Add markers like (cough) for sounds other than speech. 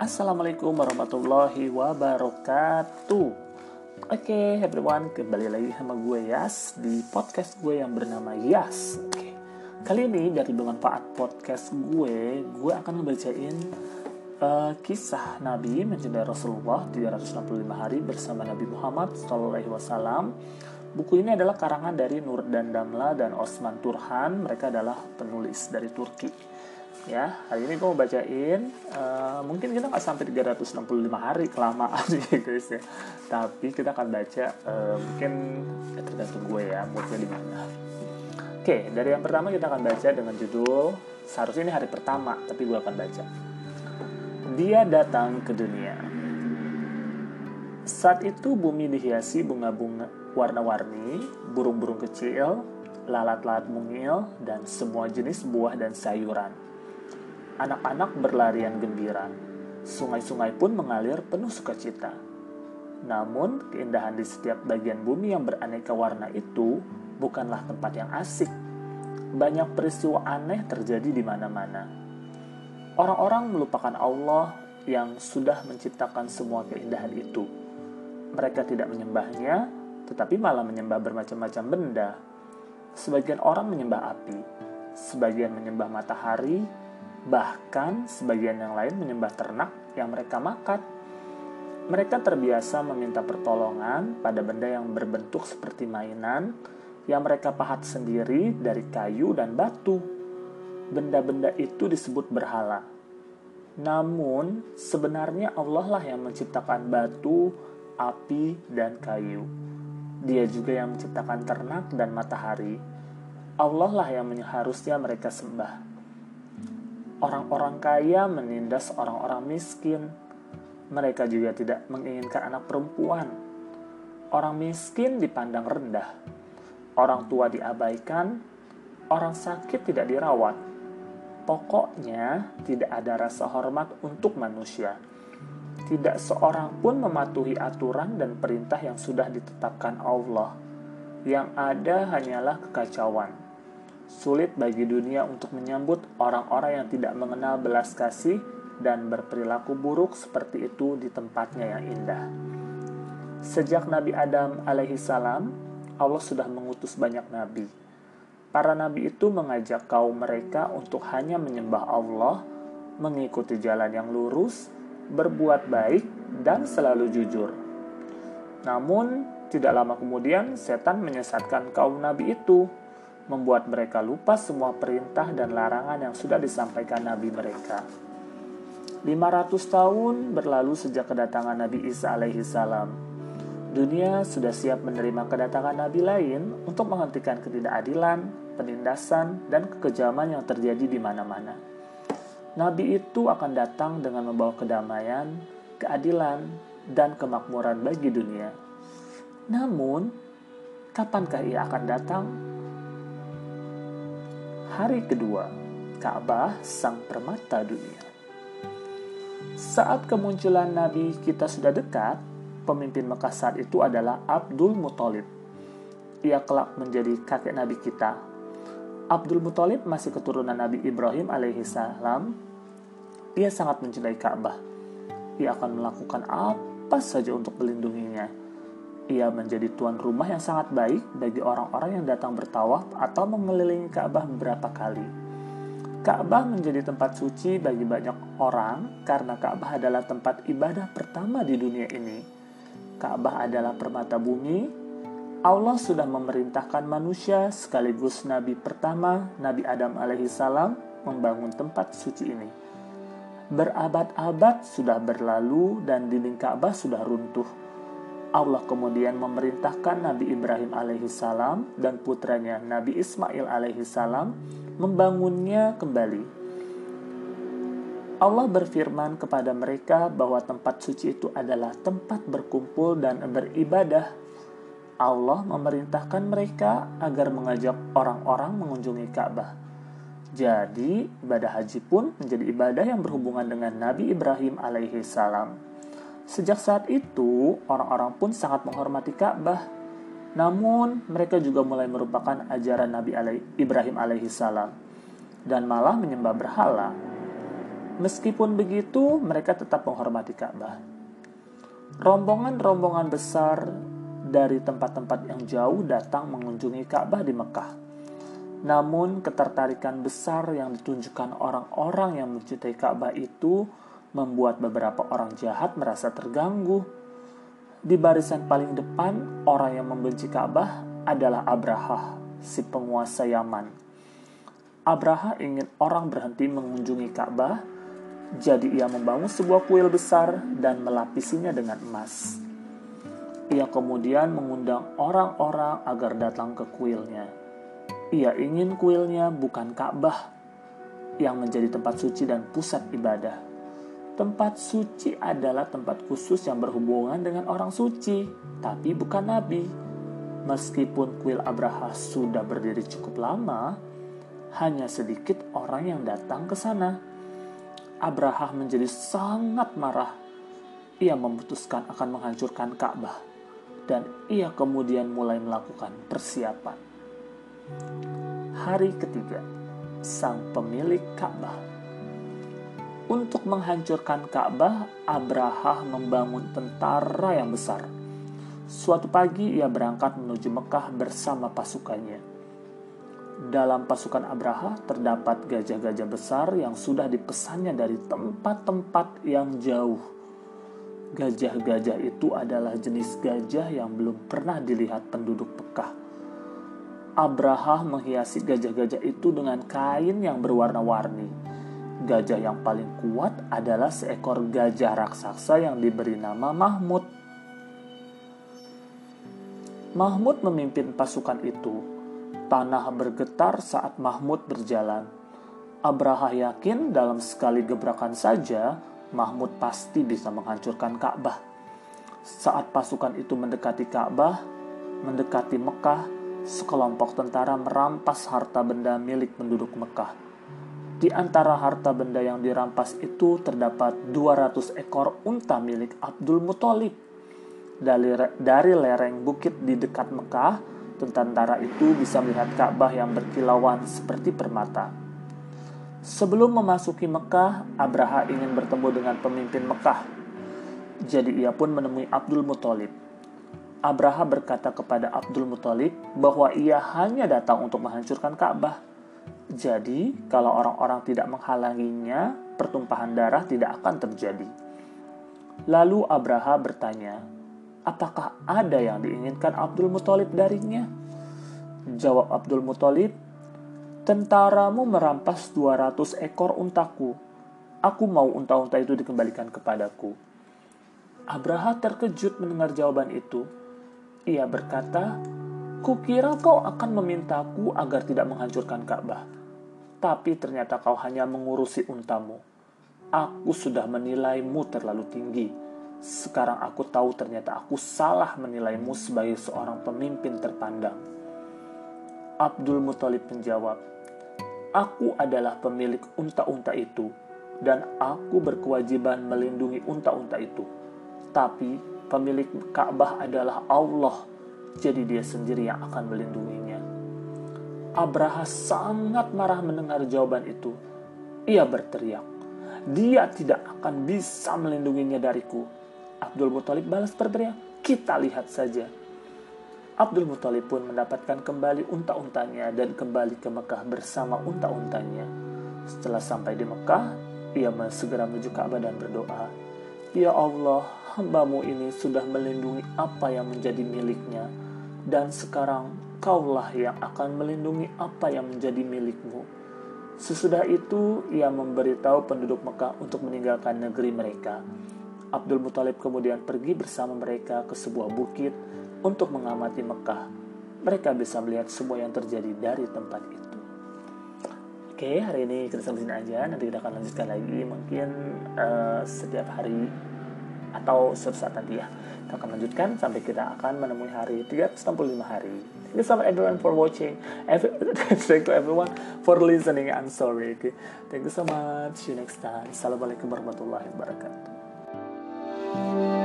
Assalamualaikum warahmatullahi wabarakatuh. Oke everyone, kembali lagi sama gue Yas Di podcast gue yang bernama Yas. Oke, Kali ini dari bermanfaat podcast gue Gue akan ngebacain uh, kisah Nabi mencintai Rasulullah 365 hari bersama Nabi Muhammad SAW Buku ini adalah karangan dari Nur dan Damla dan Osman Turhan. Mereka adalah penulis dari Turki ya. Hari ini gue mau bacain uh, mungkin kita nggak sampai 365 hari kelamaan (laughs) ya guys ya. Tapi kita akan baca uh, mungkin ya tergantung gue ya moodnya di mana. Oke dari yang pertama kita akan baca dengan judul seharusnya ini hari pertama tapi gue akan baca. Dia datang ke dunia. Saat itu bumi dihiasi bunga-bunga warna-warni burung-burung kecil lalat-lalat mungil dan semua jenis buah dan sayuran Anak-anak berlarian gembira. Sungai-sungai pun mengalir penuh sukacita. Namun, keindahan di setiap bagian bumi yang beraneka warna itu bukanlah tempat yang asik. Banyak peristiwa aneh terjadi di mana-mana. Orang-orang melupakan Allah yang sudah menciptakan semua keindahan itu. Mereka tidak menyembahnya, tetapi malah menyembah bermacam-macam benda. Sebagian orang menyembah api, sebagian menyembah matahari, Bahkan sebagian yang lain menyembah ternak yang mereka makan. Mereka terbiasa meminta pertolongan pada benda yang berbentuk seperti mainan yang mereka pahat sendiri dari kayu dan batu. Benda-benda itu disebut berhala. Namun, sebenarnya Allah lah yang menciptakan batu, api, dan kayu. Dia juga yang menciptakan ternak dan matahari. Allah lah yang harusnya mereka sembah. Orang-orang kaya menindas orang-orang miskin. Mereka juga tidak menginginkan anak perempuan. Orang miskin dipandang rendah. Orang tua diabaikan. Orang sakit tidak dirawat. Pokoknya, tidak ada rasa hormat untuk manusia. Tidak seorang pun mematuhi aturan dan perintah yang sudah ditetapkan Allah. Yang ada hanyalah kekacauan Sulit bagi dunia untuk menyambut orang-orang yang tidak mengenal belas kasih dan berperilaku buruk seperti itu di tempatnya yang indah. Sejak Nabi Adam alaihi salam, Allah sudah mengutus banyak nabi. Para nabi itu mengajak kaum mereka untuk hanya menyembah Allah, mengikuti jalan yang lurus, berbuat baik, dan selalu jujur. Namun, tidak lama kemudian setan menyesatkan kaum nabi itu membuat mereka lupa semua perintah dan larangan yang sudah disampaikan Nabi mereka. 500 tahun berlalu sejak kedatangan Nabi Isa alaihi salam. Dunia sudah siap menerima kedatangan Nabi lain untuk menghentikan ketidakadilan, penindasan, dan kekejaman yang terjadi di mana-mana. Nabi itu akan datang dengan membawa kedamaian, keadilan, dan kemakmuran bagi dunia. Namun, kapankah ia akan datang? Hari kedua, Ka'bah sang permata dunia. Saat kemunculan Nabi kita sudah dekat, pemimpin Mekah saat itu adalah Abdul Muthalib. Ia kelak menjadi kakek Nabi kita. Abdul Muthalib masih keturunan Nabi Ibrahim alaihi salam. Ia sangat mencintai Ka'bah. Ia akan melakukan apa saja untuk melindunginya ia menjadi tuan rumah yang sangat baik bagi orang-orang yang datang bertawaf atau mengelilingi Ka'bah beberapa kali. Ka'bah menjadi tempat suci bagi banyak orang karena Ka'bah adalah tempat ibadah pertama di dunia ini. Ka'bah adalah permata bumi. Allah sudah memerintahkan manusia sekaligus nabi pertama, Nabi Adam alaihissalam, membangun tempat suci ini. Berabad-abad sudah berlalu dan dinding Ka'bah sudah runtuh Allah kemudian memerintahkan Nabi Ibrahim alaihissalam dan putranya Nabi Ismail alaihissalam membangunnya kembali. Allah berfirman kepada mereka bahwa tempat suci itu adalah tempat berkumpul dan beribadah. Allah memerintahkan mereka agar mengajak orang-orang mengunjungi Ka'bah. Jadi, ibadah haji pun menjadi ibadah yang berhubungan dengan Nabi Ibrahim alaihissalam. Sejak saat itu, orang-orang pun sangat menghormati Ka'bah. Namun, mereka juga mulai merupakan ajaran Nabi Ibrahim alaihissalam dan malah menyembah berhala. Meskipun begitu, mereka tetap menghormati Ka'bah. Rombongan-rombongan besar dari tempat-tempat yang jauh datang mengunjungi Ka'bah di Mekah. Namun, ketertarikan besar yang ditunjukkan orang-orang yang mencintai Ka'bah itu membuat beberapa orang jahat merasa terganggu. Di barisan paling depan, orang yang membenci Ka'bah adalah Abraha, si penguasa Yaman. Abraha ingin orang berhenti mengunjungi Ka'bah jadi ia membangun sebuah kuil besar dan melapisinya dengan emas. Ia kemudian mengundang orang-orang agar datang ke kuilnya. Ia ingin kuilnya bukan Ka'bah yang menjadi tempat suci dan pusat ibadah. Tempat suci adalah tempat khusus yang berhubungan dengan orang suci, tapi bukan nabi. Meskipun kuil Abraha sudah berdiri cukup lama, hanya sedikit orang yang datang ke sana Abraham menjadi sangat marah. Ia memutuskan akan menghancurkan Ka'bah dan ia kemudian mulai melakukan persiapan. Hari ketiga, sang pemilik Ka'bah. Untuk menghancurkan Ka'bah, Abraham membangun tentara yang besar. Suatu pagi ia berangkat menuju Mekah bersama pasukannya dalam pasukan Abraha terdapat gajah-gajah besar yang sudah dipesannya dari tempat-tempat yang jauh. Gajah-gajah itu adalah jenis gajah yang belum pernah dilihat penduduk Mekah. Abraha menghiasi gajah-gajah itu dengan kain yang berwarna-warni. Gajah yang paling kuat adalah seekor gajah raksasa yang diberi nama Mahmud. Mahmud memimpin pasukan itu Tanah bergetar saat Mahmud berjalan. Abraha yakin dalam sekali gebrakan saja Mahmud pasti bisa menghancurkan Ka'bah. Saat pasukan itu mendekati Ka'bah, mendekati Mekah, sekelompok tentara merampas harta benda milik penduduk Mekah. Di antara harta benda yang dirampas itu terdapat 200 ekor unta milik Abdul Muthalib. Dari, dari lereng bukit di dekat Mekah, tentara itu bisa melihat Ka'bah yang berkilauan seperti permata. Sebelum memasuki Mekah, Abraha ingin bertemu dengan pemimpin Mekah. Jadi ia pun menemui Abdul Muthalib. Abraha berkata kepada Abdul Muthalib bahwa ia hanya datang untuk menghancurkan Ka'bah. Jadi, kalau orang-orang tidak menghalanginya, pertumpahan darah tidak akan terjadi. Lalu Abraha bertanya, apakah ada yang diinginkan Abdul Muthalib darinya? Jawab Abdul Muthalib, tentaramu merampas 200 ekor untaku. Aku mau unta-unta itu dikembalikan kepadaku. Abraha terkejut mendengar jawaban itu. Ia berkata, Kukira kau akan memintaku agar tidak menghancurkan Ka'bah. Tapi ternyata kau hanya mengurusi untamu. Aku sudah menilaimu terlalu tinggi sekarang aku tahu ternyata aku salah menilaimu sebagai seorang pemimpin terpandang. Abdul Muthalib menjawab, Aku adalah pemilik unta-unta itu, dan aku berkewajiban melindungi unta-unta itu. Tapi pemilik Ka'bah adalah Allah, jadi dia sendiri yang akan melindunginya. Abraha sangat marah mendengar jawaban itu. Ia berteriak, dia tidak akan bisa melindunginya dariku Abdul Muthalib balas berteriak, kita lihat saja. Abdul Muthalib pun mendapatkan kembali unta-untanya dan kembali ke Mekah bersama unta-untanya. Setelah sampai di Mekah, ia segera menuju Ka'bah dan berdoa, Ya Allah, hambamu ini sudah melindungi apa yang menjadi miliknya, dan sekarang kaulah yang akan melindungi apa yang menjadi milikmu. Sesudah itu, ia memberitahu penduduk Mekah untuk meninggalkan negeri mereka. Abdul Muthalib kemudian pergi bersama mereka ke sebuah bukit untuk mengamati Mekah. Mereka bisa melihat semua yang terjadi dari tempat itu. Oke, hari ini kita sampai sini aja. Nanti kita akan lanjutkan lagi mungkin uh, setiap hari atau suatu saat nanti ya. Kita akan lanjutkan sampai kita akan menemui hari 365 hari. Thank you so much everyone for watching. (laughs) Thank you everyone for listening. I'm sorry. Okay. Thank you so much. See you next time. Assalamualaikum warahmatullahi wabarakatuh.